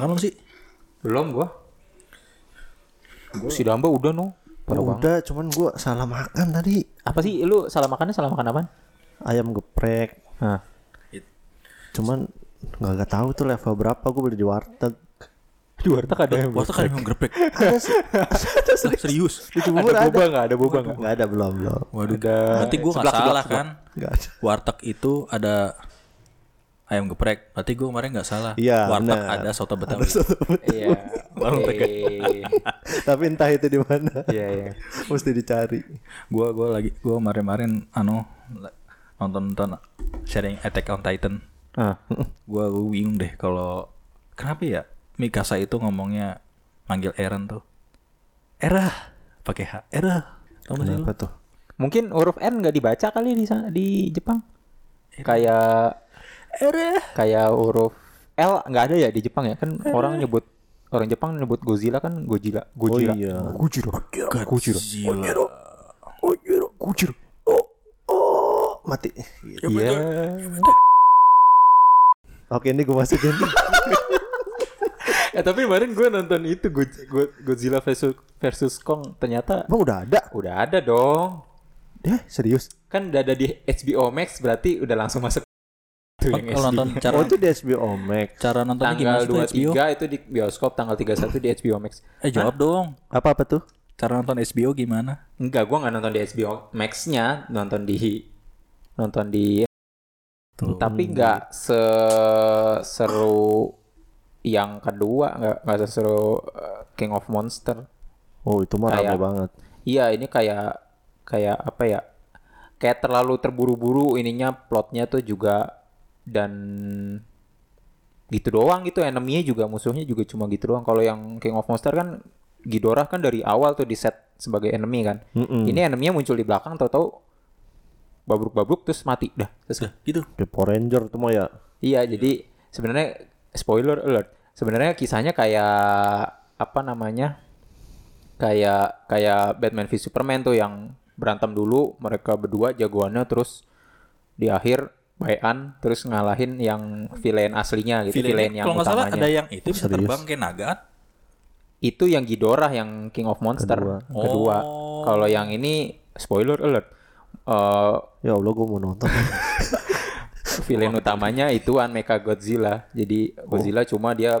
makan belum sih? Belum gua. Si Damba udah no. Parah banget. Udah, cuman gua salah makan tadi. Apa sih lu salah makannya salah makan apaan? Ayam geprek. Hah. Cuman nggak nggak tahu tuh level berapa gua beli di warteg. Di warteg ada yang kan grepek. Ada sih. Lah, serius. Di Cibubur ada ada. boba nggak ada boba nggak? Nggak ada belum belum. Waduh, Ada berarti gua nggak seblak, seblak, salah kan? Nggak ada. Warteg itu ada ayam geprek. Berarti gua kemarin nggak salah. Iya, Warteg benar. ada soto betawi. Iya. Warung. Tapi entah itu di mana. Iya iya. Mesti dicari. gua gua lagi gua kemarin-kemarin anu la- nonton-nonton sharing Attack on Titan. Ah. Gua, gua bingung deh kalau kenapa ya Mikasa itu ngomongnya manggil Eren tuh. Era pakai H. Era. Tahu nggak sih lu? Apa tuh? Mungkin huruf N nggak dibaca kali di sana- di Jepang. Era. kayak huruf L nggak ada ya di Jepang ya? Kan orang nyebut orang Jepang nyebut Godzilla kan Godzilla Godzilla. Iya. Gojira Godzilla. Gojira Oh, mati. iya. Oke, ini gua masukin. eh tapi kemarin gue nonton itu God- God- Godzilla versus versus Kong. Ternyata Emang udah ada? udah ada dong. Eh, serius? kan udah ada di HBO Max berarti udah langsung masuk tuh yang Kalau nonton cara Oh, itu di HBO Max. cara nontonnya tanggal HBO? 23 itu di bioskop tanggal 31 di HBO Max Eh jawab dong. Apa apa tuh? Cara nonton HBO gimana? enggak gua nggak nonton di HBO Max-nya nonton di nonton di Tuh. tapi nggak se seru yang kedua nggak nggak seseru uh, King of Monster Oh, itu mah rame Kayak- banget. iya ini kayak kayak apa ya kayak terlalu terburu-buru ininya plotnya tuh juga dan gitu doang gitu enemy juga musuhnya juga cuma gitu doang kalau yang King of Monster kan Ghidorah kan dari awal tuh di set sebagai enemy kan Mm-mm. ini enemy-nya muncul di belakang tahu-tahu babruk-babruk terus mati dah selesai. Dah, gitu. Kayak Power Ranger tuh mah ya. Iya, jadi sebenarnya spoiler alert. Sebenarnya kisahnya kayak apa namanya? Kayak kayak Batman v Superman tuh yang berantem dulu, mereka berdua jagoannya terus di akhir bayan terus ngalahin yang villain aslinya gitu, villain, yang kalau nggak salah utamanya. ada yang itu bisa Serius? terbang kayak naga kan? Itu yang Ghidorah yang King of Monster Kedua. kedua. Oh. Kalau yang ini spoiler alert. Eh Ya Allah, gua mau nonton. villain utamanya ituan Mecha Godzilla. Jadi Godzilla cuma dia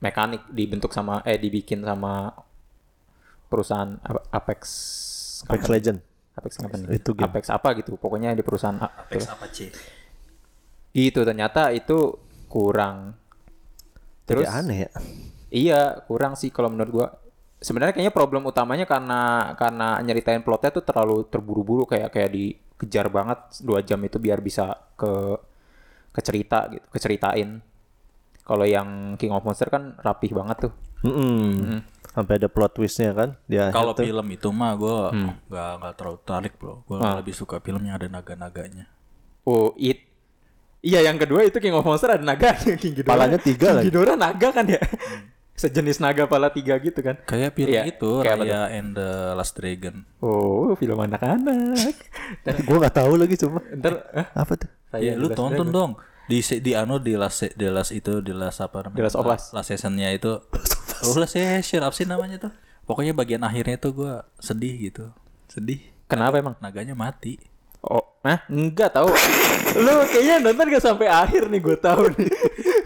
mekanik dibentuk sama eh dibikin sama perusahaan Apex Apex. Legend. Apex Company. Itu game. Apex apa gitu. Pokoknya di perusahaan A- Apex apa C? Itu ternyata itu kurang. Terus Terus aneh ya. iya, kurang sih kalau menurut gua. Sebenarnya kayaknya problem utamanya karena karena nyeritain plotnya tuh terlalu terburu-buru kayak kayak dikejar banget dua jam itu biar bisa ke ke cerita gitu, keceritain. Kalau yang King of Monster kan rapih banget tuh. Mm-mm. Sampai ada plot twistnya kan? Dia Kalau film itu mah gue Hmm. nggak nggak terlalu tarik bro. Gue Ah. lebih suka filmnya ada naga-naganya. Oh, it. Iya, yang kedua itu King of Monster ada naga. King Ghidorah. Palanya tiga King lagi. Ghidorah naga kan ya? Sejenis naga pala tiga gitu kan. Kayak film Iya, itu kayak apa Raya and the Last Dragon. Oh, film anak-anak. gua nggak tahu lagi cuma. Ntar, eh, Apa tuh? Raya lu the Last tonton Dragon. dong. Di se- di anu di last di last itu di last apa namanya? Di Last of Us. Last seasonnya itu. Oh, last season apa sih namanya tuh? Pokoknya bagian akhirnya tuh gua sedih gitu. Sedih. Kenapa emang? Naganya mati. Oh, nah, enggak tahu. Lu kayaknya nonton gak sampai akhir nih, gue tahu nih.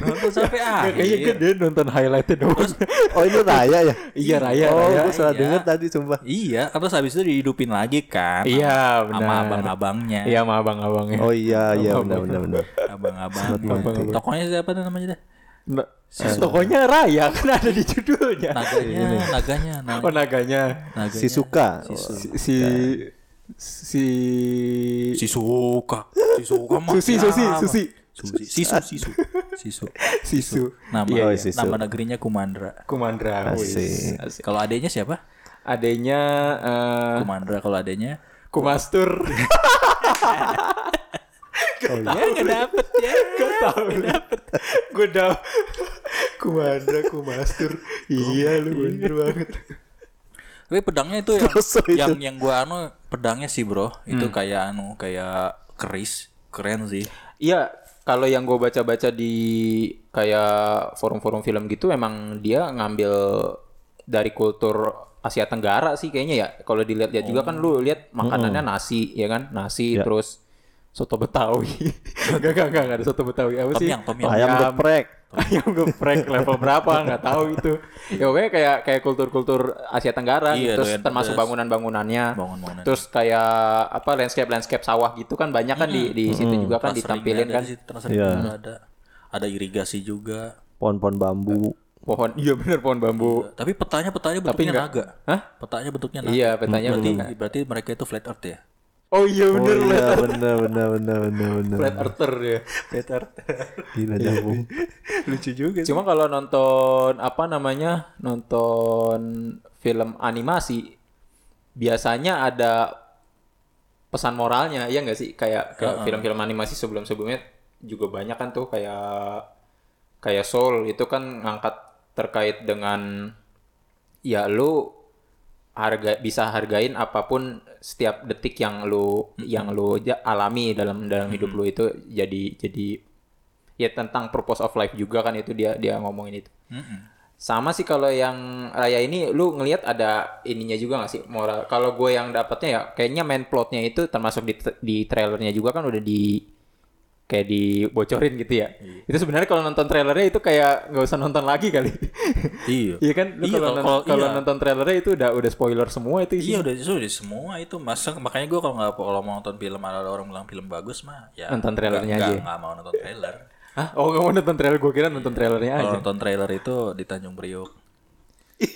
Nonton sampai akhir. kayaknya kan dia nonton highlightnya doang. Oh ini Raya ya? iya, Raya, Oh, Raya. gua salah iya. denger tadi sumpah. Iya, terus habis itu dihidupin lagi kan. Iya, sama- Sama benar. abang-abangnya. Iya, sama abang-abangnya. Oh iya iya benar benar benar. Abang-abangnya. Tokonya siapa tuh namanya deh? Nah, tokonya Raya kan ada di judulnya. Naganya, naganya, naganya. Oh, naganya. naganya. Si Suka. Si, Si si si, Suka. Si Suka mah. Susi, Susi? Susi. Susi. Sisu, Sisu. Sisu. Sisu. Nama, Iya, iya. Sisu. nama negerinya Kumandra. Kumandra. Asik. wis. Asik. Kalau adanya siapa? Adanya eh Kumandra kalau adanya. Kumastur. Ya nggak dapet ya. Gak tau dapet. Gue udah Kumandra Kumastur. Iya lu bener banget. Tapi pedangnya itu yang itu. yang yang gua anu pedangnya sih bro. Itu kayak anu kayak keris. Keren sih. Iya, kalau yang gue baca-baca di kayak forum-forum film gitu, emang dia ngambil dari kultur Asia Tenggara sih kayaknya ya. Kalau dilihat-lihat juga kan lu lihat makanannya nasi, ya kan? Nasi terus soto Betawi. Enggak, enggak, enggak, enggak ada soto Betawi. Apa Tom sih? yang, tom yang. Ayam geprek. Ayam geprek level berapa nggak tahu itu. Ya pokoknya kayak kayak kultur-kultur Asia Tenggara Iya, gitu. Terus doyan termasuk bangunan-bangunannya. Bangunan-bangunan. Terus kayak apa landscape landscape sawah gitu kan banyak kan di di situ juga kan ditampilin kan. Iya. ada ada irigasi juga Pohon-pohon bambu. Pohon iya bener pohon bambu. tapi petanya petanya bentuknya naga Hah? petanya bentuknya naga Iya, petanya berarti bentuknya. berarti mereka itu flat earth ya Oh iya Oh bener iya bener bener bener bener bener. flat earther ya. flat earth Gila nyambung. lucu juga Cuma kalau nonton apa namanya? Nonton film animasi biasanya ada pesan moralnya ya nggak sih kayak kayak film-film animasi sebelum-sebelumnya juga banyak kan tuh kayak kayak Soul itu kan ngangkat terkait dengan ya lu harga bisa hargain apa pun setiap detik yang lu yang lu alami dalam dalam hidup lu itu jadi jadi ya tentang purpose of life juga kan itu dia dia ngomongin itu. Sama sih kalau yang raya ini lu ngelihat ada ininya juga gak sih? Moral kalau gue yang dapatnya ya kayaknya main plotnya itu termasuk di di trailernya juga kan udah di kayak dibocorin gitu ya itu sebenarnya kalau nonton trailernya itu kayak nggak usah nonton lagi kali iya iya kan Lu Iya, kalau kalau- non- kalau- kalau iya. nonton trailernya itu udah udah spoiler semua itu Iya isinya. udah itu udah semua itu masa makanya gue kalau nggak kalau mau nonton film ada orang bilang film bagus mah ya Nonton trailernya nggak- aja. nggak nggak mau nonton trailer Hah? oh nggak mau nonton trailer gue kira nonton trailernya kalau aja nonton trailer itu di Tanjung Priok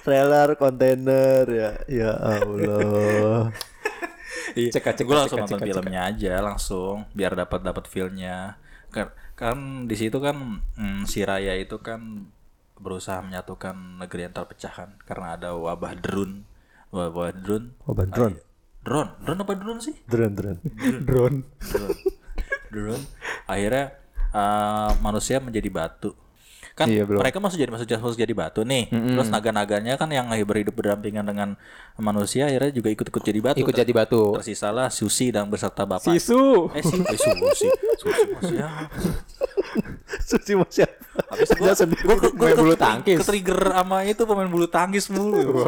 Trailer kontainer ya. Ya Allah. Cek cek gue langsung nonton filmnya aja langsung biar dapat dapat feelnya. Kan kan di situ kan mm, si Raya itu kan berusaha menyatukan negeri yang terpecah kan karena ada wabah drone. Wabah drone. Wabah drone. drone. Drone apa drone sih? Drone. Drone. drone. Drone. Drone. Akhirnya eh, manusia menjadi batu kan Iya, mereka masih jadi masih jadi, jadi batu nih. Terus naga-naganya kan yang berhidup berdampingan dengan manusia akhirnya juga ikut-ikut jadi batu ikut jadi batu. Tersisalah Susi dan beserta bapak. Sisu. Eh si eh, Susi Susi. Ya mau siapa? habis gua gua gua, gua Main bulu tangkis. ke trigger sama itu pemain bulu tangkis mulu.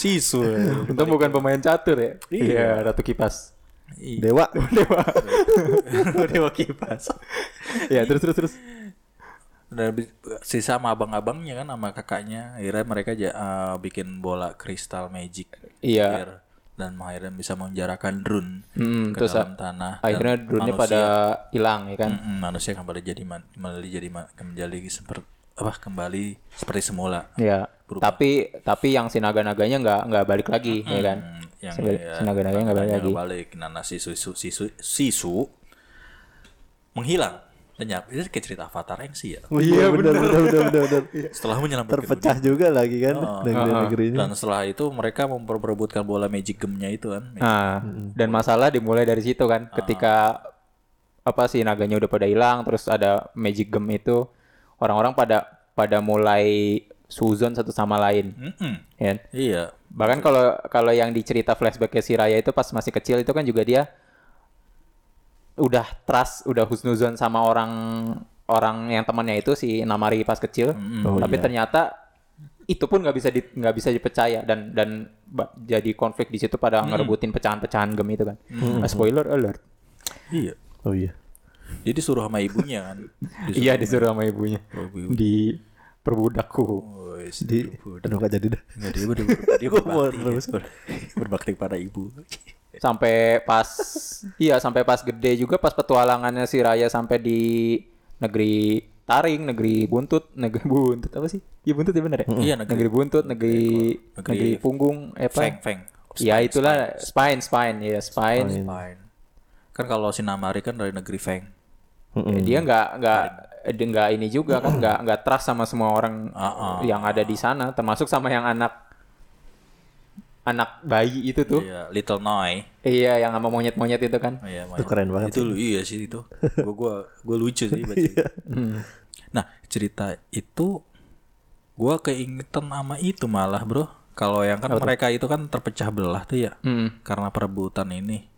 Sisu. Untung bukan pemain catur ya? Iya. Ratu kipas. Dewa. dewa. Dewa kipas. Ya terus terus terus dan sisa sama abang-abangnya kan sama kakaknya. Akhirnya mereka eh, bikin bola kristal magic Iya. Biar- dan akhirnya bisa menjarakan drone Hmm, ke terus dalam tanah. akhirnya drone-nya pada hilang ya kan? Mm-mm, manusia kembali jadi kembali jadi kembali seperti apa kembali seperti semula. Ya tapi tapi yang si naga-naganya nggak nggak balik lagi ya kan? Hmm, yang Si- si naga-naganya nggak balik lagi. balik. Nana sisu sisu sisu, sisu menghilang lenyap itu kayak cerita Avatar yang sih ya Oh, iya benar benar benar benar. benar. setelah menyelamatkan Terpecah juga lagi kan negeri-negerinya. Dan setelah itu mereka memperebutkan bola magic gem-nya itu kan. Nah, dan masalah dimulai dari situ kan, ketika apa sih naganya udah pada hilang, terus ada magic gem itu, orang-orang pada pada mulai suzon satu sama lain, ya. kan? Iya. Bahkan kalau kalau yang dicerita flashbacknya si Raya itu pas masih kecil itu kan juga dia udah trust, udah husnuzon sama orang orang yang temannya itu si Namari pas kecil, tapi ternyata itu pun nggak bisa di, nggak bisa dipercaya dan dan jadi konflik di situ pada ngerebutin pecahan-pecahan gem itu kan. Nah, spoiler alert. Iya. Oh iya. Jadi suruh sama ibunya kan. Disuruh Iya disuruh sama ibunya sama ibu. di perbudakku. Oh, Di aduh gak jadi dah. Nggak, berbakti. Ber- berbakti pada ibu. sampai pas iya sampai pas gede juga pas petualangannya si Raya sampai di negeri Taring, negeri Buntut, negeri Buntut apa sih? Iya Buntut ya bener ya? Iya, negeri- negeri Buntut, negeri negeri- negeri, punggung eh, apa? Feng, feng. Ya itulah spine, spine, ya spine. Fine. Kan kalau si Namari kan dari negeri Feng. Ya, dia nggak nggak nggak ini juga kan nggak nggak trust sama semua orang ah. yang ada di sana, termasuk sama yang anak anak bayi itu tuh. Iya, Little Noi. Iya, yang sama monyet-monyet itu kan. Oh, iya, Itu keren banget Itu lu iya sih itu. Gua gua gua lucu sih baca. Iya. Nah, cerita itu gua keingetan sama itu malah, Bro. Kalau yang kan mereka itu kan terpecah belah tuh ya. Hmm. Karena perebutan ini.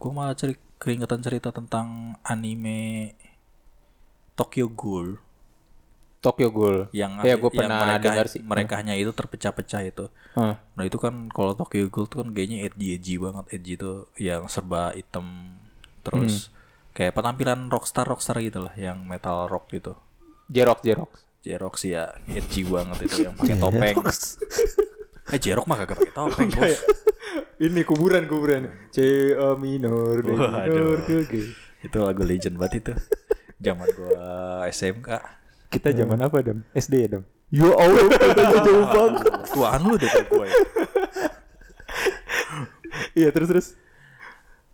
gue malah ceri keringetan cerita tentang anime Tokyo Ghoul Tokyo Ghoul. yang ya gue yang pernah mereka dengar sih. merekanya itu terpecah-pecah itu. Hah. nah itu kan kalau Tokyo Ghoul tuh kan kayaknya edgy edgy banget. Edgy itu yang serba hitam terus kayak penampilan rockstar rockstar gitu lah yang metal rock gitu. Jerox Jerox. Jerox ya edgy banget itu yang pakai topeng. Eh Jerok mah kagak pakai topeng bos. Ini kuburan kuburan. C A minor D minor itu lagu legend banget itu. Zaman gua SMK Kita zaman apa dam? SD ya dam? Ya Allah, katanya jauh banget. tuaan lu deh gue ya Iya terus terus.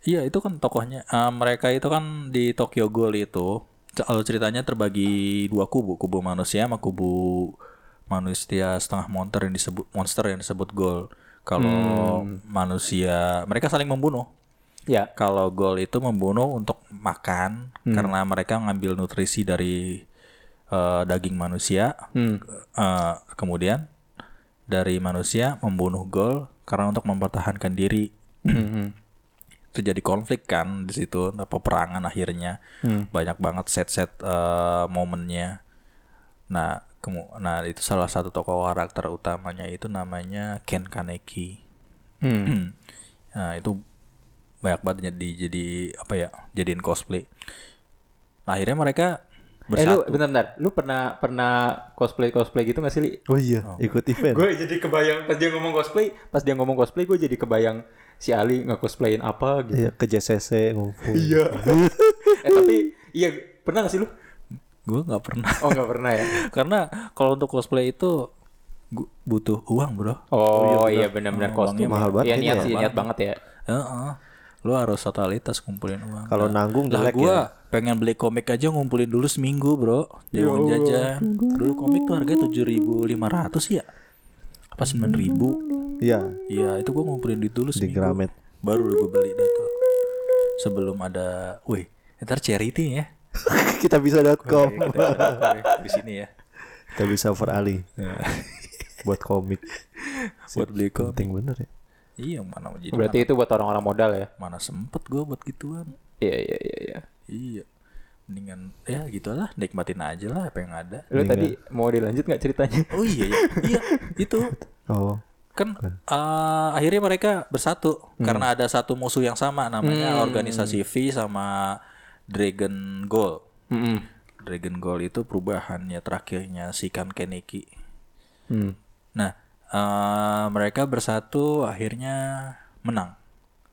Iya itu kan tokohnya eh, mereka itu kan di Tokyo Ghoul itu kalau ceritanya terbagi dua kubu kubu manusia sama kubu manusia setengah monster yang disebut monster yang disebut Ghoul. Kalau manusia mereka saling membunuh. Ya. Kalau Ghoul itu membunuh untuk makan karena mereka ngambil nutrisi dari eh, daging manusia. Hmm. Eh, kemudian dari manusia membunuh Ghoul karena untuk mempertahankan diri Hmm. terjadi konflik kan di situ peperangan akhirnya Hmm. banyak banget set-set eh, momennya nah kemu nah itu salah satu tokoh karakter utamanya itu namanya Ken Kaneki Hmm. nah itu banyak banget jadi jadi apa ya jadiin cosplay nah, akhirnya mereka Eh lu bersatu bentar bentar. Lu pernah pernah cosplay cosplay gitu gak sih Li? Oh iya, ikut event. Gue jadi kebayang pas dia ngomong cosplay, pas dia ngomong cosplay gue jadi kebayang si Ali nge-cosplayin apa gitu. Iya, ke JCC ngumpul. Iya. eh tapi iya pernah gak sih lu? gue nggak pernah Oh nggak pernah ya? karena kalau untuk cosplay itu butuh uang bro Oh iya benar-benar kostum. mahal banget Iya niat ya. sih niat banget ya. Heeh. Lu harus totalitas kumpulin uang. Kalau Nah, nanggung lah jelek gua ya. pengen beli komik aja ngumpulin dulu seminggu, Bro. Jangan jajan. Dulu komik tuh harganya 7.500 ya. Apa 9.000? Iya, Iya, itu gua ngumpulin duit dulu di seminggu. Gramet. Baru gue beli tuh. Sebelum ada, wih, ntar charity ya. Kita bisa.com. di sini ya. Kita bisa for Ali buat komik. Buat beli komik. Penting bener ya. Iya, mana mau jadi Berarti itu buat orang-orang modal ya? mana sempet gua buat gituan. Iya iya iya. iya. Iya. Mendingan ya gitulah, nikmatin aja lah apa yang ada. Lu tadi mau dilanjut nggak ceritanya? Oh iya, iya, iya itu Oh, kan eh, akhirnya mereka bersatu karena ada satu musuh yang sama namanya organisasi V sama Dragon Goal. Hmm. Dragon Goal itu perubahannya terakhirnya si Kan Keneki. Hmm. Nah, eh, mereka bersatu akhirnya menang.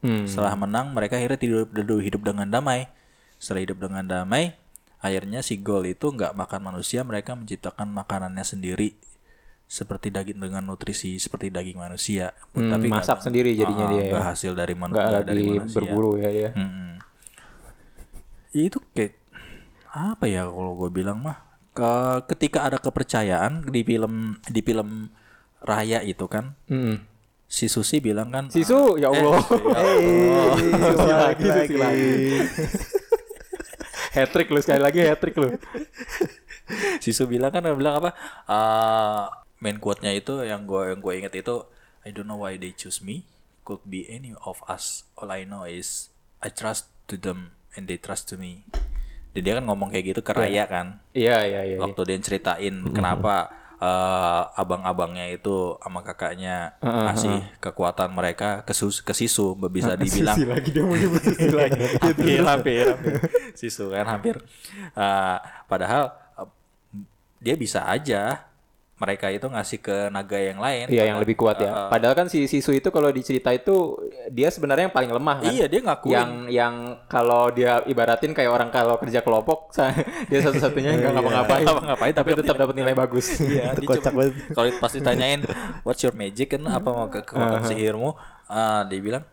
Hmm. Setelah menang, mereka akhirnya tidur, tidur hidup dengan damai. Setelah hidup dengan damai, akhirnya si Gol itu nggak makan manusia, mereka menciptakan makanannya sendiri seperti daging dengan nutrisi seperti daging manusia. Hmm, nggak- masak sendiri jadinya Ah, dia ya. nggak hasil dari manu- Nggak nggak dari lagi manusia. berburu ya ya. Mm-mm. Ya, itu kayak apa ya kalau gue bilang mah ke, ketika ada kepercayaan di film di film Raya itu kan Hmm. si Susi bilang kan Sisu ya Allah. Susi lagi, Susi lagi. hat trick lu sekali lagi hat trick lu. Sisu bilang kan bilang apa? eh main quote-nya itu yang gue yang gue inget itu I don't know why they choose me. Could be any of us. All I know is I trust to them and they trust to me. Jadi dia kan ngomong kayak gitu ke Raya kan. Iya iya iya. Waktu dia ceritain kenapa eh, abang-abangnya itu sama kakaknya ngasih kekuatan mereka ke, sus, ke Sisu bisa dibilang. Sisi lagi dia mau nyebut sisi lagi. hampir hampir hampir. Sisu kan hampir. Eh, padahal eh, dia bisa aja mereka itu ngasih ke naga yang lain Iya yang lebih kuat ya. Padahal kan si Sisu itu kalau dicerita itu dia sebenarnya yang paling lemah kan. iya dia ngakuin Yang yang kalau dia ibaratin kayak orang kalau kerja kelompok dia satu-satunya yang nggak ngapa-ngapain. Ngapa-ngapain, tapi tetap dapat nilai bagus. Iya, Kocak banget. kalau pasti tanyain what's your magic kan apa mau ke kekuatan sihirmu Ah, dia bilang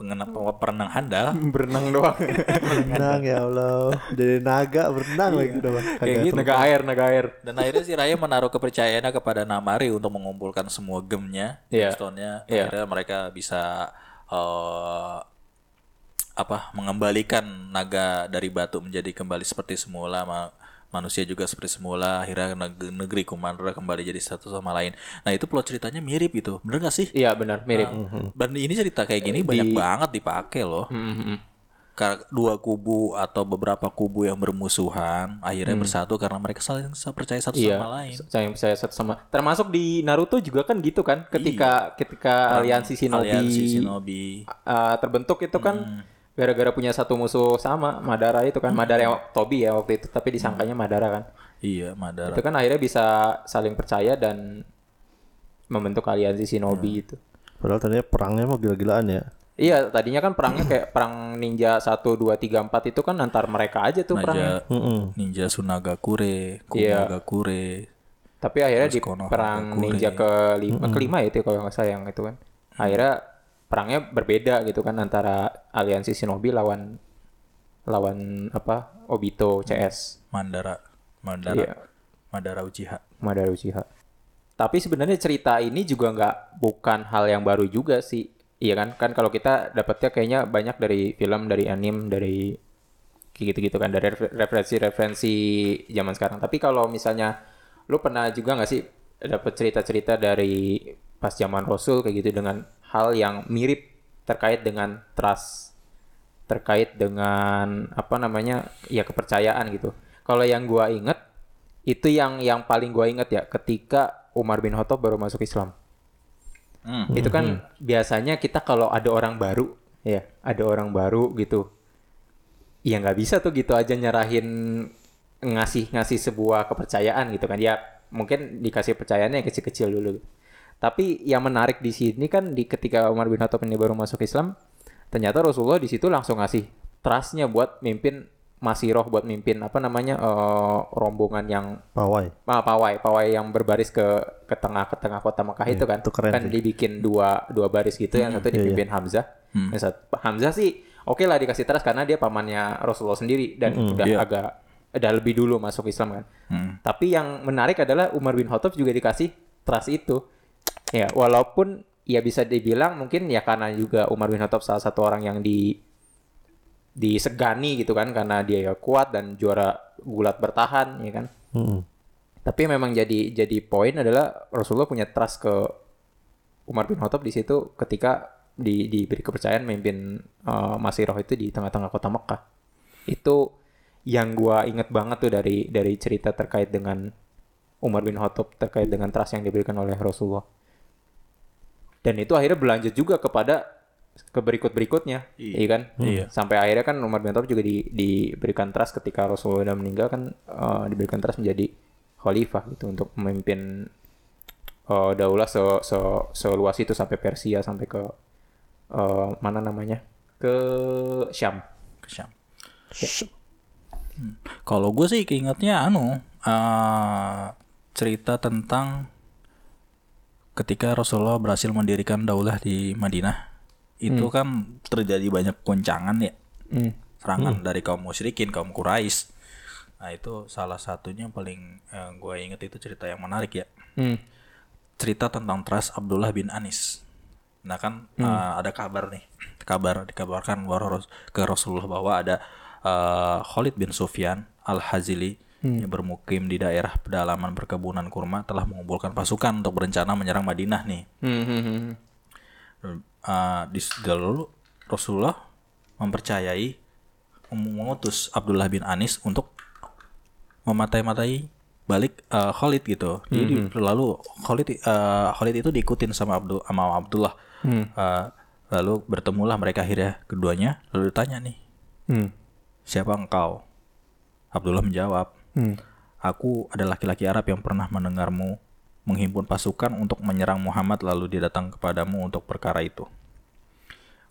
pengenap perenang handal Berenang doang. Berenang ya Allah. Dari naga berenang lagi udah Bang. kayak gitu naga air, naga air. dan akhirnya si Raya menaruh kepercayaannya kepada Namari untuk mengumpulkan semua gemnya, Iya. gemstone-nya. Iya. Akhirnya mereka bisa eh, apa mengembalikan naga dari batu menjadi kembali seperti semula, manusia juga seperti semula. Akhirnya neg- negeri Kumandra kembali jadi satu sama lain. Nah itu plot ceritanya mirip itu, bener gak sih? Iya benar, mirip. Dan ini cerita kayak gini banyak banget dipakai loh. Hmm, hmm, hmm. Kar- dua kubu atau beberapa kubu yang bermusuhan akhirnya Hmm. bersatu karena mereka saling percaya satu Iya, sama lain. saya saya satu sama. Termasuk di Naruto juga kan gitu kan, ketika ketika aliansi Shinobi, Iya. Aliansi Shinobi. uh, terbentuk itu kan Hmm. Gara-gara punya satu musuh sama Madara itu kan, Madara yang Tobi ya waktu itu, tapi disangkanya Madara kan. Iya, Madara. Itu kan akhirnya bisa saling percaya dan membentuk aliansi Shinobi itu. Padahal tadinya perangnya mah gila-gilaan ya. Iya, tadinya kan perangnya kayak perang ninja 1 2 3 4 itu kan antar mereka aja tuh perangnya. Ninja. Ninja Sunagakure, Iya. Kumagakure. Tapi akhirnya di Konoha perang Gakure. ninja kelima, kelima ya itu kalau nggak salah yang itu kan. Akhirnya perangnya berbeda gitu kan antara aliansi Shinobi lawan lawan apa Obito CS Mandara, Mandara, Iya. Madara Uchiha. Madara Uchiha. Tapi sebenarnya cerita ini juga nggak bukan hal yang baru juga sih. Iya kan? Kan kalau kita dapetnya kayaknya banyak dari film, dari anime, dari kayak gitu-gitu kan dari refer- referensi-referensi zaman sekarang. Tapi kalau misalnya lu pernah juga nggak sih dapet cerita-cerita dari pas zaman Rasul kayak gitu dengan hal yang mirip terkait dengan trust, terkait dengan apa namanya ya kepercayaan gitu. Kalau yang gua inget itu yang yang paling gua inget ya ketika Umar bin Khattab baru masuk Islam. Hmm. Itu kan biasanya kita kalau ada orang baru, ya ada orang baru gitu, ya nggak bisa tuh gitu aja nyerahin ngasih ngasih sebuah kepercayaan gitu kan ya mungkin dikasih percayaannya yang kecil-kecil dulu. Tapi yang menarik di sini kan di ketika Umar bin Khattab ini baru masuk Islam, ternyata Rasulullah di situ langsung ngasih trustnya buat mimpin Masiroh buat mimpin apa namanya eh, rombongan yang Pawai. ah, pawai pawai yang berbaris ke ke tengah ke tengah kota Mekah itu kan itu keren kan sih. dibikin dua dua baris gitu yang satu iya, dipimpin Hamzah yang satu Hamzah sih oke lah dikasih trust karena dia pamannya Rasulullah sendiri dan udah iya. agak udah lebih dulu masuk Islam kan Hmm. tapi yang menarik adalah Umar bin Khattab juga dikasih trust itu ya walaupun ya bisa dibilang mungkin ya karena juga Umar bin Khattab salah satu orang yang di disegani gitu kan karena dia ya kuat dan juara gulat bertahan ya kan Mm-mm. tapi memang jadi jadi poin adalah Rasulullah punya trust ke Umar bin Khattab di situ ketika di, diberi kepercayaan memimpin uh, Masirah itu di tengah-tengah kota Mekah. Itu yang gua inget banget tuh dari dari cerita terkait dengan Umar bin Khattab terkait dengan trust yang diberikan oleh Rasulullah. Dan itu akhirnya berlanjut juga kepada ke berikut-berikutnya, Iya. iya kan? Iya. Sampai akhirnya kan Umar bin Khattab juga di, diberikan trust ketika Rasulullah meninggal kan eh, diberikan trust menjadi khalifah gitu untuk memimpin eh, daulah se, se seluas itu sampai Persia sampai ke eh, mana namanya ke Syam. ke Syam. Hmm. Kalau gue sih keingetnya anu eh, cerita tentang ketika Rasulullah berhasil mendirikan daulah di Madinah itu kan terjadi banyak goncangan ya Hmm. serangan dari kaum musyrikin kaum Quraisy nah itu salah satunya yang paling gue inget itu cerita yang menarik ya Hmm. cerita tentang trust Abdullah bin Anis. Nah kan uh, ada kabar nih, kabar dikabarkan ke Rasulullah bahwa ada uh, Khalid bin Sufyan al Hazili yang bermukim di daerah pedalaman perkebunan kurma telah mengumpulkan pasukan untuk berencana menyerang Madinah nih. Hmm, hmm, hmm. Uh, di lalu Rasulullah mempercayai mem- mengutus Abdullah bin Anis untuk mematai-matai balik uh, Khalid gitu. Jadi lalu Khalid uh, Khalid itu diikutin sama Abdul sama Abdullah. Uh, lalu bertemulah mereka akhirnya keduanya lalu ditanya nih, Hmm. "Siapa engkau?" Abdullah menjawab, Hmm. Aku ada laki-laki Arab yang pernah mendengarmu menghimpun pasukan untuk menyerang Muhammad lalu dia datang kepadamu untuk perkara itu.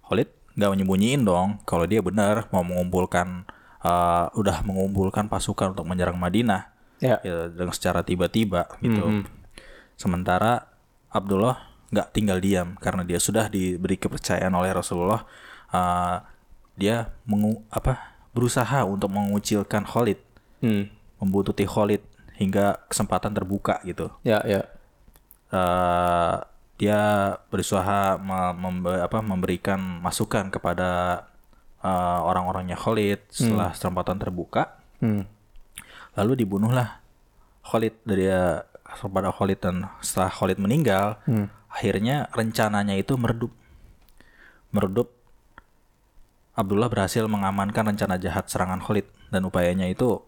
Khalid nggak menyembunyiin dong kalau dia benar mau mengumpulkan uh, udah mengumpulkan pasukan untuk menyerang Madinah Ya. ya, dengan secara tiba-tiba gitu. Sementara Abdullah nggak tinggal diam karena dia sudah diberi kepercayaan oleh Rasulullah. uh, dia mengu apa berusaha untuk mengucilkan Khalid Hmm. Membuntuti Khalid hingga kesempatan terbuka gitu. Ya, ya. Eh, dia berusaha me- membe- apa, memberikan masukan kepada eh, orang-orangnya Khalid setelah kesempatan terbuka. Hmm. Lalu dibunuhlah Khalid dari eh, kepada Khalid dan setelah Khalid meninggal, akhirnya rencananya itu meredup. Meredup Abdullah berhasil mengamankan rencana jahat serangan Khalid dan upayanya itu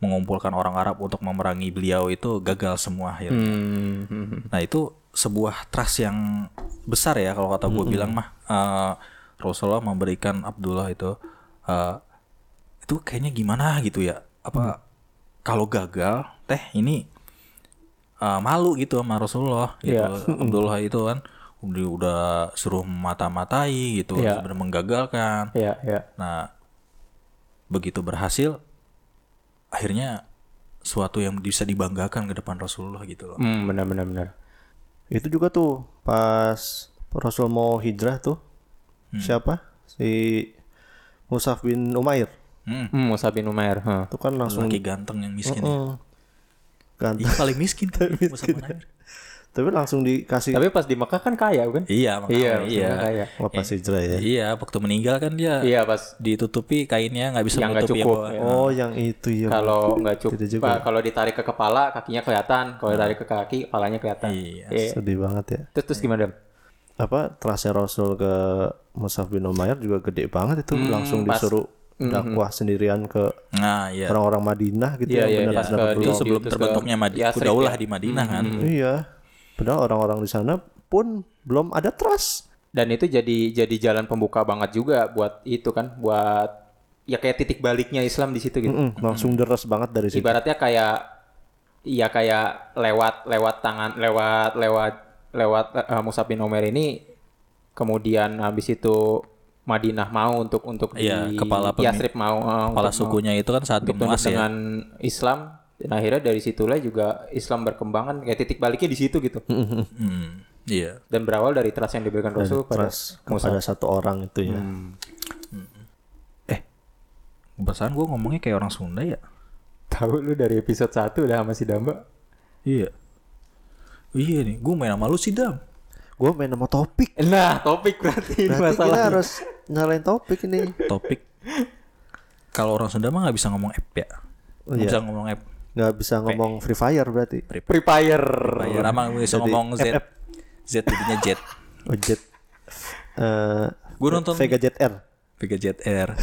mengumpulkan orang Arab untuk memerangi beliau itu gagal semua ya. Hmm, hmm, hmm. Nah itu sebuah trust yang besar ya kalau kata gue bilang mah eh, Rasulullah memberikan Abdullah itu eh, itu kayaknya gimana gitu ya apa kalau gagal teh ini eh, malu gitu sama Rasulullah gitu Iya. Abdullah itu kan udah, udah suruh mata-matai gitu Iya. sebenarnya menggagalkan Ya, ya. nah begitu berhasil akhirnya suatu yang bisa dibanggakan ke depan Rasulullah gitu loh Hmm, benar benar benar. Itu juga tuh pas Rasul mau hijrah tuh. Siapa? Si Musaf bin Umair. Hmm. Hmm, Musa bin Umair. huh. Itu kan langsung laki ganteng yang miskin ya. Heeh. Ganteng. Iya paling miskin tuh Musa bin Umair. Tapi langsung dikasih Tapi pas di Mekah kan kaya kan? Iya makanya Iya, iya. kaya. Wah, pas hijrah ya. Iya waktu meninggal kan dia Iya, pas ditutupi kainnya nggak bisa Yang menutupi cukup, ya. Oh, yang itu ya. kalau nggak cukup. Pak, kalau ditarik ke kepala kakinya kelihatan kalau ditarik ke kaki kepalanya kelihatan Iya. Iya. Sedih banget ya. terus terus gimana Dam? Apa trasnya Rasul ke Musaf bin Umair juga gede banget itu langsung pas. disuruh dakwah sendirian ke Nah iya. orang-orang Madinah gitu Iya, ya iya, peluang. Itu di- sebelum terbentuknya Madinah, Yasrib daulah ya. di Madinah kan. Iya. Padahal orang-orang di sana pun belum ada trust. dan itu jadi jadi jalan pembuka banget juga buat itu kan buat ya kayak titik baliknya Islam di situ gitu Mm-mm, langsung deres banget dari situ. ibaratnya kayak iya kayak lewat lewat tangan lewat lewat lewat uh, Musab bin Umair ini kemudian habis itu Madinah mau untuk untuk Iya, di kepala pemi- Yasrib mau uh, Kepala untuk mau- sukunya itu kan saat bin ya. dengan Islam dan akhirnya dari situlah juga Islam berkembangan kayak titik baliknya di situ gitu Hmm, iya. dan berawal dari trust yang diberikan Rasul pada Trust kepada satu orang itu ya. Hmm. Perasaan gue ngomongnya kayak orang Sunda ya. tahu lu dari episode 1 udah sama si Damba Iya. Iya nih, gue main sama lu sih Dam. Gue main sama topik. nah topik berarti ini Berarti kita masalah harus nyalain topik ini. Topik. Kalau orang Sunda mah nggak bisa ngomong app ya. Oh, Nggak iya. bisa ngomong app. Nggak bisa ngomong Free Fire berarti. Free Fire Bayar sama nggak bisa Jadi ngomong Z. FF. Z jadinya Jet. Oh, Jet. Eh, Gue nonton Vega Jet R. Vega Jet Air.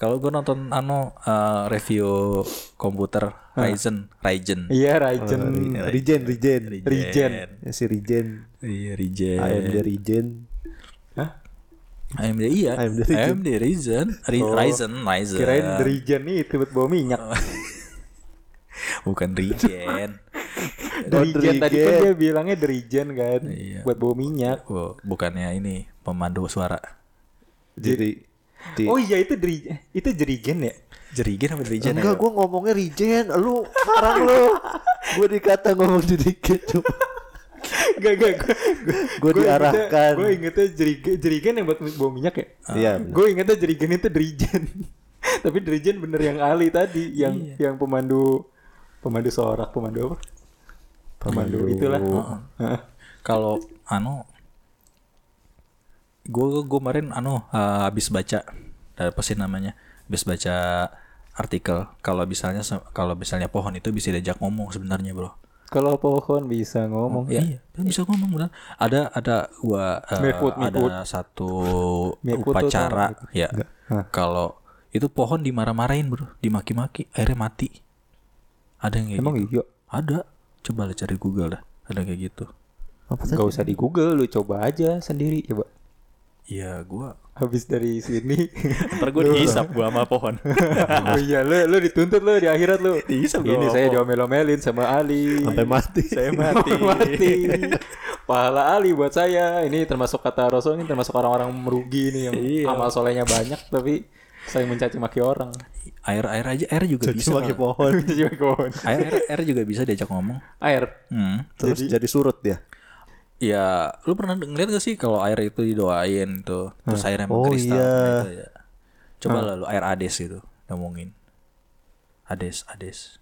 Kalau gue nonton ano eh, review komputer Ryzen, Ryzen. iya Ryzen Regen, Regen. Regen. Ya, si Regen. Iya, Ryzen. AMD. Hah? AMD iya. AMD Ryzen. AMD Ryzen. Ryzen, Ryzen. kirain Regen nih itu buat bawa minyak Bukan Regen. Derigen tadi kan dia bilangnya Derigen kan Iya. buat bawa minyak Oh, bukannya ini pemandu suara. Jadi di oh iya itu Deri itu Jerigen ya Jerigen apa Jerigen? Enggak, gue ngomongnya Regen. Lu sekarang lu. Gue dikata ngomong di Regen. gak gak Gua diarahkan. gue ingetnya Jerigen Jerigen yang buat bawa minyak ya Iya. gue ingetnya Jerigen itu Derigen tapi Derigen bener yang Ali tadi yang yang pemandu pemandu sorak pemandu apa? Pemandu. Itulah. Heeh. Kalau anu gue gue kemarin anu eh, habis baca apa sih namanya habis baca artikel. Kalau misalnya kalau misalnya pohon itu bisa diajak ngomong sebenarnya bro. Kalau pohon bisa ngomong. Ya iya bisa ngomong benar. Ada ada gua eh, Mirput, mirput. ada satu tuh upacara ya. Kalau itu pohon dimarah-marahin bro. Dimaki-maki akhirnya mati ada yang kayak emang gitu iya ada coba lah cari Google dah ada kayak gitu Apa Gak usah di Google, lu coba aja sendiri coba. iya gua Habis dari sini. ntar gue dihisap gua sama pohon oh iya, lu lu dituntut lu di akhirat lu. Dihisap Ini saya diomel-omelin sama Ali. Sampai mati. saya mati mati. Pahala Ali buat saya. Ini termasuk kata Rasul ini termasuk orang-orang merugi nih yang Iya. amal solehnya banyak tapi saya mencaci maki orang. Air air aja air juga bisa Pakai kalau- pohon. Pohon. air, air air juga bisa diajak ngomong Air. hmm. Terus jadi surut dia. ya lu pernah ngeliat gak sih kalau air itu didoain tuh terus airnya Oh, mengkristal iya. nah, itu ya. coba lah lu air ades itu ngomongin ades ades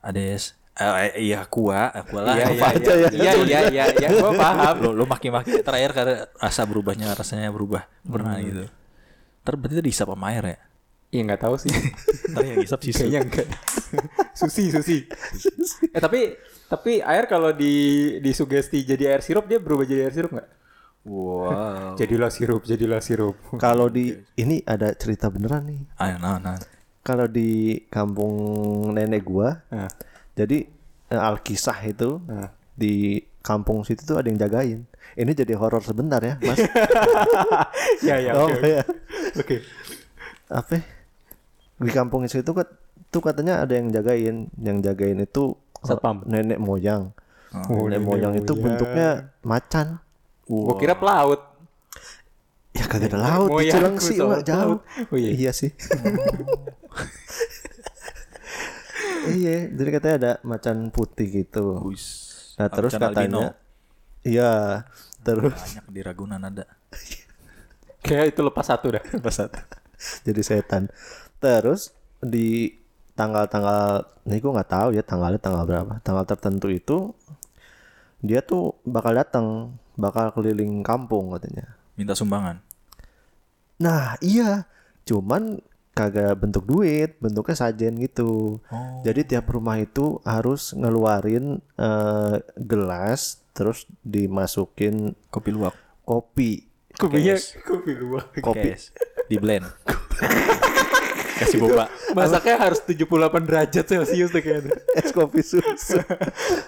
ades Eh, eh, iya aqua aqua lah Iya apa aja ya. Iya iya iya iya gua paham. lu lu maki-maki terakhir karena rasa berubahnya rasanya berubah pernah gitu Ntar berarti itu dihisap sama air ya Iya nggak tahu sih. Ntar yang hisap sih Kayaknya enggak. susi, susi. Eh tapi tapi air kalau di disugesti jadi air sirup dia berubah jadi air sirup nggak? Wow. Jadilah sirup, jadilah sirup. Kalau di ini ada cerita beneran nih. Ayo, nah, nah. Kalau di kampung nenek gua, Nah, jadi eh, alkisah itu di kampung situ tuh ada yang jagain. Ini jadi horor sebentar ya, Mas. ya ya oh, oke. oke. ya. Oke. Apa? Di kampung situ kan tuh katanya ada yang jagain. Yang jagain itu eh, Satpam. nenek moyang. Oh, nenek, nenek moyang itu moyang. bentuknya macan. Gua kira pelaut. Ya kagak ada laut di Cilengsi Wak, jauh. Oh, iya. iya sih. iya, jadi katanya ada macan putih gitu. Wis. Nah, terus Macan katanya Iya, terus banyak di Ragunan ada. Kayak itu lepas satu dah. Pas satu. jadi setan. Terus di tanggal-tanggal ini gue nggak tahu ya tanggalnya tanggal berapa. Tanggal tertentu itu dia tuh bakal datang, bakal keliling kampung katanya. Minta sumbangan. Nah, iya. Cuman kagak bentuk duit, bentuknya sajen gitu. Oh. Jadi tiap rumah itu harus ngeluarin eh, gelas terus dimasukin Kopi luwak. kopi. Kopinya kopi luwak. Kopi. Di blend. Kasih boba. Masaknya harus 78 derajat Celcius tuh kayaknya. Es kopi susu.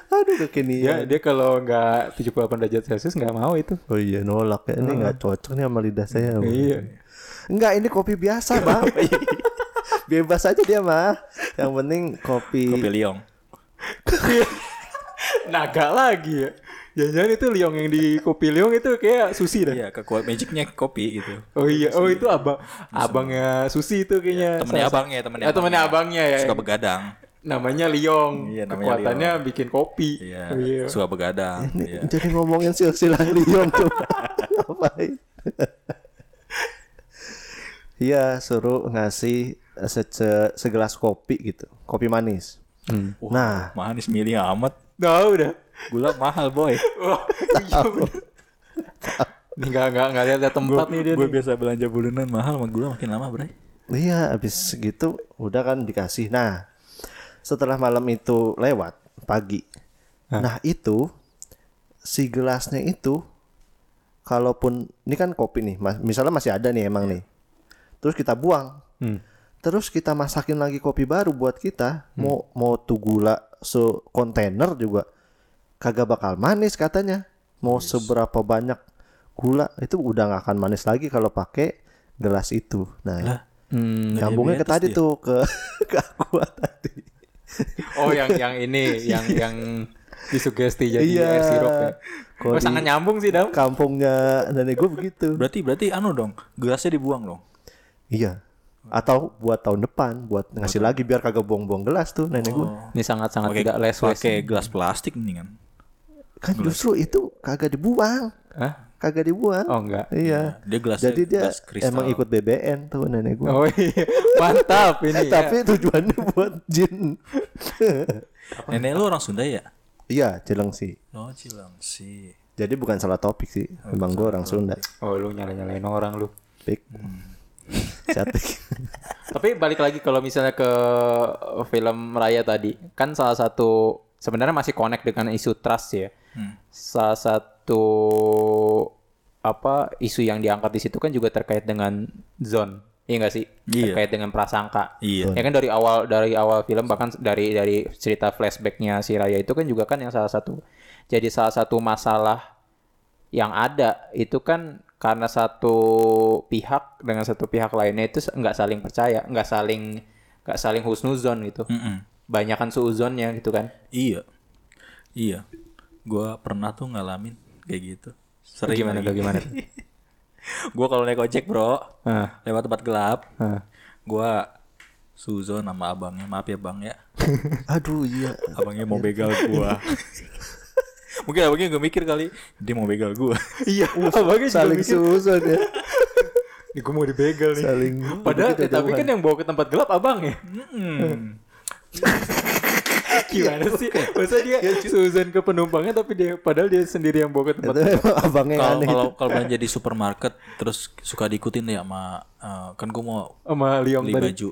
Aduh Ya, kekinian. dia kalau nggak 78 derajat Celcius nggak mau itu. Oh iya nolak ya. Ini nggak cocok nih sama lidah saya. Iya. Enggak, ini kopi biasa, Bang. Bebas aja dia mah. Yang penting kopi. Kopi liong. Naga lagi ya. Jangan-jangan itu liong yang di kopi liong itu kayak susi dah. Iya, kekuat magicnya kopi gitu. Oh iya, oh itu abang abangnya Susi itu kayaknya. Temennya Salah- abangnya, temennya. Ah, temennya abangnya ya. Suka begadang. Namanya Liong. Iya, namanya Kekuatannya bikin kopi. Iya, Oh, iya. suka begadang. Ini Iya. jadi ngomongin silsilah Lyon tuh. Ngapain? Iya, suruh ngasih se- se- segelas kopi gitu. Kopi manis. Hmm. Nah, Manis milih amat. Nah, udah. Gula mahal, boy. Wah, iya bener. Nih nggak nggak nggak lihat tempat nih dia. Gue biasa belanja bulanan mahal, sama gula makin lama, Bray. iya habis gitu udah kan dikasih. Nah, setelah malam itu lewat pagi. Nah, itu si gelasnya itu kalaupun ini kan kopi nih, mas- misalnya masih ada nih emang nih. Terus kita buang. Hmm. Terus kita masakin lagi kopi baru buat kita. Mau mau tuh gula sekontainer juga kagak bakal manis katanya. Mau seberapa banyak gula itu udah nggak akan manis lagi kalau pakai gelas itu. Nah, Hmm. nyambungnya ke tadi dia. tuh ke ke aqua tadi. Oh yang yang ini yang yang disugesti jadi Iya. air sirup ya. Oh, sangat nyambung sih dam. Kampungnya nenek gue begitu. Berarti berarti anu dong, gelasnya dibuang dong. Iya. Atau buat tahun depan buat ngasih lagi biar kagak buang-buang gelas tuh nenek gue. Ini sangat sangat Pakai tidak les pakai gelas plastik nih kan. Kan justru itu kagak dibuang. Hah? Kagak dibuang. Oh enggak. Iya. Dia gelasnya Jadi dia gelas kristal. emang ikut BBN tuh nenek gue. Oh iya. Mantap ini. ya. Tapi tujuannya buat jin. Nenek lu orang Sunda ya? iya, Cilengsi. Oh, Cilengsi. Jadi bukan salah topik sih. Emang gue orang Sunda. Oh lu nyala nyalain orang lu. Pik. Catik. Tapi balik lagi kalau misalnya ke film Raya tadi, kan salah satu sebenarnya masih connect dengan isu trust ya. Hmm. Salah satu apa isu yang diangkat di situ kan juga terkait dengan zone. Iya nggak sih? Iya. Terkait dengan prasangka. Iya. Ya kan dari awal dari awal film bahkan dari dari cerita flashbacknya si Raya itu kan juga kan yang salah satu jadi salah satu masalah yang ada itu kan karena satu pihak dengan satu pihak lainnya itu nggak saling percaya, nggak saling nggak saling husnuzon gitu. Mm-mm. Banyakan suuzonnya gitu kan. Iya. Iya. Gua pernah tuh ngalamin kayak gitu. Sering Gimana lagi. tuh gimana? Gua kalau naik ojek, Bro, Ah, lewat tempat gelap, ah. gua suzon sama abangnya. Maaf ya, Bang ya. Aduh iya. Abangnya mau begal gua. Mungkin abangnya gak mikir kali dia mau begal gua. Iya, abangnya juga Saling mikir, susun ya. "Nih, gua mau dibegal nih. Saling. Padahal begitu tapi kan yang bawa ke tempat gelap abang ya. Hmm. Gimana sih? Masa dia suuzon ke penumpangnya tapi dia padahal dia sendiri yang bawa ke tempat emang abangnya Kalau aneh. kalau kalau belanja di supermarket terus suka diikutin ya sama eh, kan gua mau sama Liong beli baju.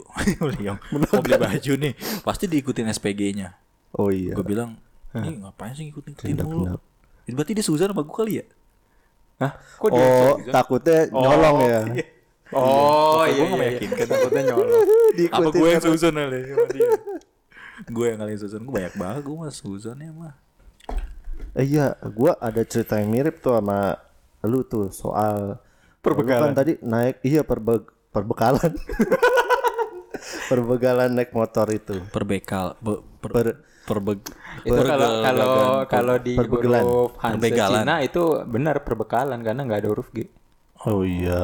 Liong. Mau beli baju nih, pasti diikutin SPG-nya. Oh iya. Gue bilang, ini ngapain sih ngikutin Tindak mulu? Berarti dia suzon sama gue kali ya? Hah? Kok dia Oh, takutnya nyolong ya. Oh, Kata iya gua nggak iya. meyakinkan. Takutnya nyolong. Apa gue yang Susan kali sama dia? gue yang kali Susan, gue banyak banget gue mas Susannya mah. Eh, iya, gua ada cerita yang mirip tuh sama lu tuh soal Perbekalan. Kan tadi naik iya perbe perbekalan. perbegalan naik motor itu. Perbekal, be, per, Per- perbeg, Itu kalau kalau kalau di Perbegalan. huruf Hanse Perbegalan. Cina itu benar perbekalan karena nggak ada huruf G. Oh iya.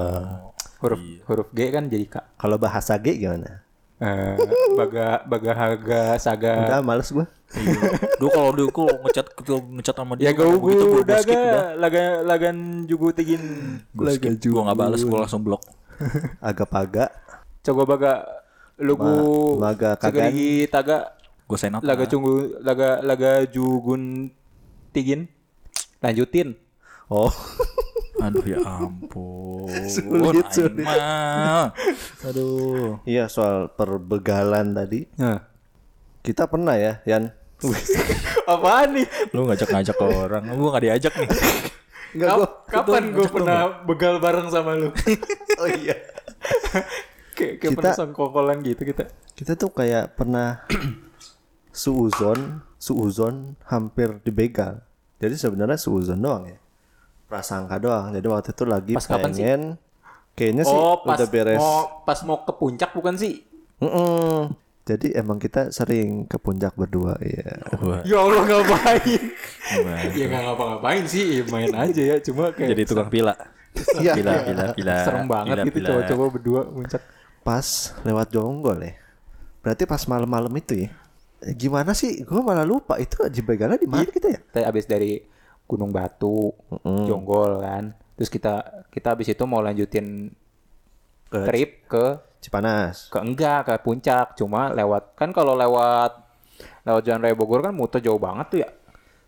Huruf huruf G kan jadi K. Kalau bahasa G gimana? Eh, baga baga haga saga. Udah males gua. Dulu kalau dia kalau ngecat gitu ngecat sama dia Ya gua- gua udah skip udah. ga laga lagan jugu tigin. Gue skip, gue nggak balas, gue langsung blok. Agak-agak Coba baga lugu Ma- baga kagan. taga Gue sign out. laga cunggu laga laga jugun tigin. Lanjutin. Oh. Aduh ya ampun. Sulit, sulit. Aduh. iya soal perbegalan tadi. Nah. Kita pernah ya, Yan. Apaan nih? Lu ngajak-ngajak ke orang, gue gak diajak nih. Enggak Kap- gua. kapan gue pernah begal bareng sama lu? Oh iya. kayak kayak Kita- pernah songkokolan gitu kita. Kita tuh kayak pernah suuzon, suuzon hampir dibegal. Jadi sebenarnya suuzon doang ya. Prasangka doang. Jadi waktu itu lagi Pas kapan sih? pengen kayaknya sih oh, pas udah beres. mau pas mau ke puncak bukan sih? Mm-mm. Jadi emang kita sering ke puncak berdua ya. Wah, Ya Allah ngapain? ya nggak ngapa-ngapain sih, ya main aja ya. Cuma kayak Jadi tukang pila. Iya. Pila, pila, pila. serem banget pila, gitu pila. coba-coba berdua puncak. Pas lewat Jonggol ya. Berarti pas malam-malam itu ya. Eh, Gimana sih? Gue malah lupa itu dibegalnya di mana kita ya? Kita abis dari Gunung Batu, Jonggol kan. Terus kita kita abis itu mau lanjutin Ke trip ke Cipanas. ke enggak ke puncak cuma lewat kan kalau lewat lewat Jalan Raya Bogor kan muter jauh banget tuh ya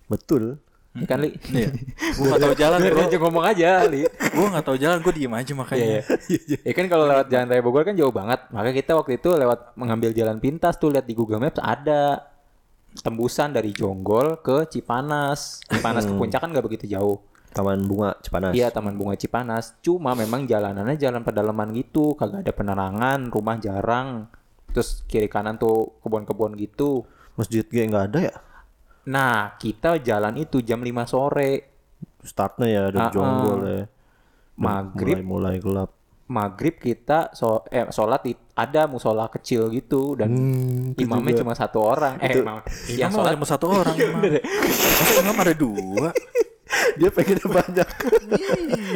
Betul. Iya kan li Iya. Gue gak tau jalan bro. aja ngomong aja li Gue gak tau jalan, gue diem aja makanya. Iya, iya. Ya kan kalau lewat Jalan Raya Bogor kan jauh banget. Maka kita waktu itu lewat mengambil jalan pintas tuh lihat di Google Maps ada tembusan dari Jonggol ke Cipanas. Cipanas ke puncak kan nggak begitu jauh. Taman Bunga Cipanas. Iya, Taman Bunga Cipanas. Cuma memang jalanannya jalan pedalaman gitu, kagak ada penerangan, rumah jarang. Terus kiri kanan tuh kebun-kebun gitu. Masjid G nggak ada ya? Nah, kita jalan itu jam 5 sore. Startnya ya dari Ah, Jonggol ya. Maghrib Mulai, mulai gelap. maghrib kita so eh sholat di- ada musola kecil gitu dan Hmm, itu imamnya juga. cuma satu orang eh imam yang sholat cuma satu orang. Masa imam ada dua? Dia pengennya banyak.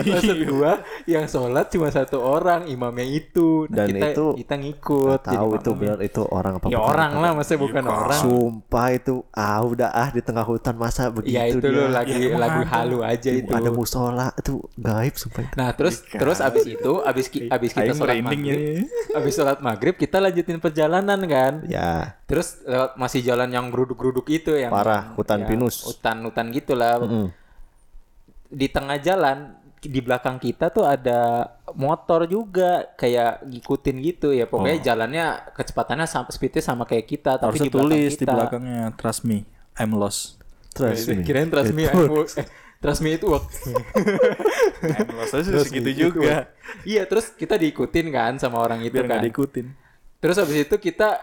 maksud gua yang sholat cuma satu orang imamnya itu Nah, Dan kita itu kita ngikut tahu itu benar itu orang apa ya bukan. orang lah masa bukan orang Sumpah itu ah udah ah di tengah hutan masa begitu ya itu dia. lu lagi Ya, lagu halu aja itu ada musola itu gaib sumpah itu. nah terus terus abis itu abis ki- abis kita Aing sholat maghrib abis sholat maghrib kita lanjutin perjalanan kan Ya, Terus lewat masih jalan yang geruduk-geruduk itu yang Parah, hutan ya, pinus. Hutan-hutan gitulah. Mm. Di tengah jalan di belakang kita tuh ada motor juga kayak ngikutin gitu ya. Pokoknya jalannya kecepatannya sama speednya sama kayak kita tapi Harusnya di belakang tulis kita. di belakangnya trust me, I'm lost. trust me. Kirain trust me, Itu- eh, trust me itu work. I'm lost aja segitu juga. iya, terus kita diikutin kan sama orang itu Biar kan. diikutin. Terus habis itu kita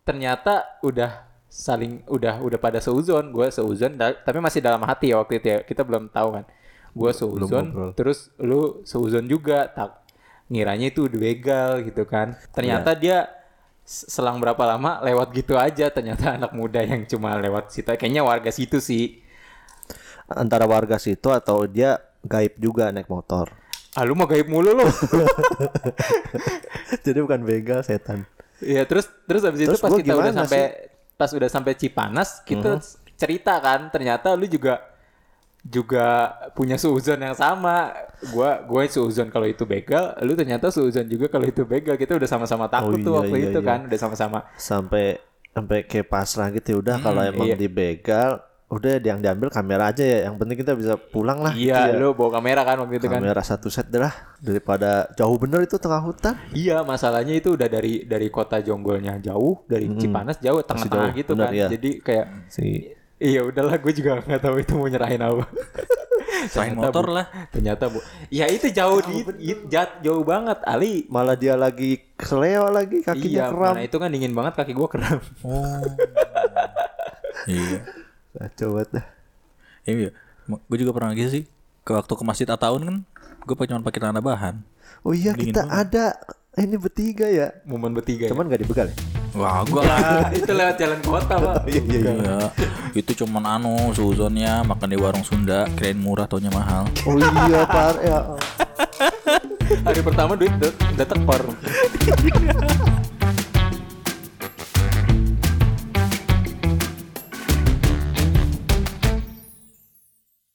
ternyata udah saling udah udah pada seuzon, gue seuzon tapi masih dalam hati ya waktu itu ya. Kita belum tahu kan. Gue seuzon, terus lu seuzon juga tak ngiranya itu udah begal gitu kan. Ternyata dia s- selang berapa lama lewat gitu aja ternyata anak muda yang cuma lewat situ kayaknya warga situ sih Antara warga situ atau dia gaib juga naik motor. ah lu mau gaib mulu lu Jadi bukan begal setan. Iya terus terus habis itu Terus pas gua kita udah sampai pas udah sampai Cipanas kita cerita kan ternyata lu juga juga punya suuzon yang sama. Gua gue suuzon kalau itu begal, lu ternyata suuzon juga kalau itu begal. Kita udah sama-sama takut Oh, tuh iya, waktu iya, itu iya. kan, udah sama-sama. Sampai sampai kayak pasrah gitu ya udah kalau emang iya. dibegal udah yang diambil kamera aja ya. Yang penting kita bisa pulang lah. gitu Iya, ya. lu bawa kamera kan waktu itu kan. kamera satu set dah daripada jauh bener itu tengah hutan. Iya, masalahnya itu udah dari dari kota Jonggolnya jauh, dari Cipanas jauh, tengah-tengah jauh, gitu benar, kan. iya. Jadi kayak Si Iya udahlah gue juga nggak tahu itu mau nyerahin apa. Selain motor bu- lah. Ternyata bu, ya itu jauh di, jat- jauh banget Ali. Malah dia lagi seleo lagi kakinya iya, kram. mana itu kan dingin banget kaki gua kram. Oh. iya. Coba dah. Iya. Gue juga pernah gitu sih. Ke waktu ke masjid Ataun kan, gue cuma pakai tanah bahan. Oh iya Dingin kita ada ini bertiga ya. Momen bertiga. ya? Cuman gak dibegal ya? Wah, gue itu lewat jalan kota, Pak. Iya iya iya. Iya, itu cuman anu suzonnya makan di warung Sunda, kirain murah taunya mahal. Oh iya par ya. Hari pertama duit udah tekor.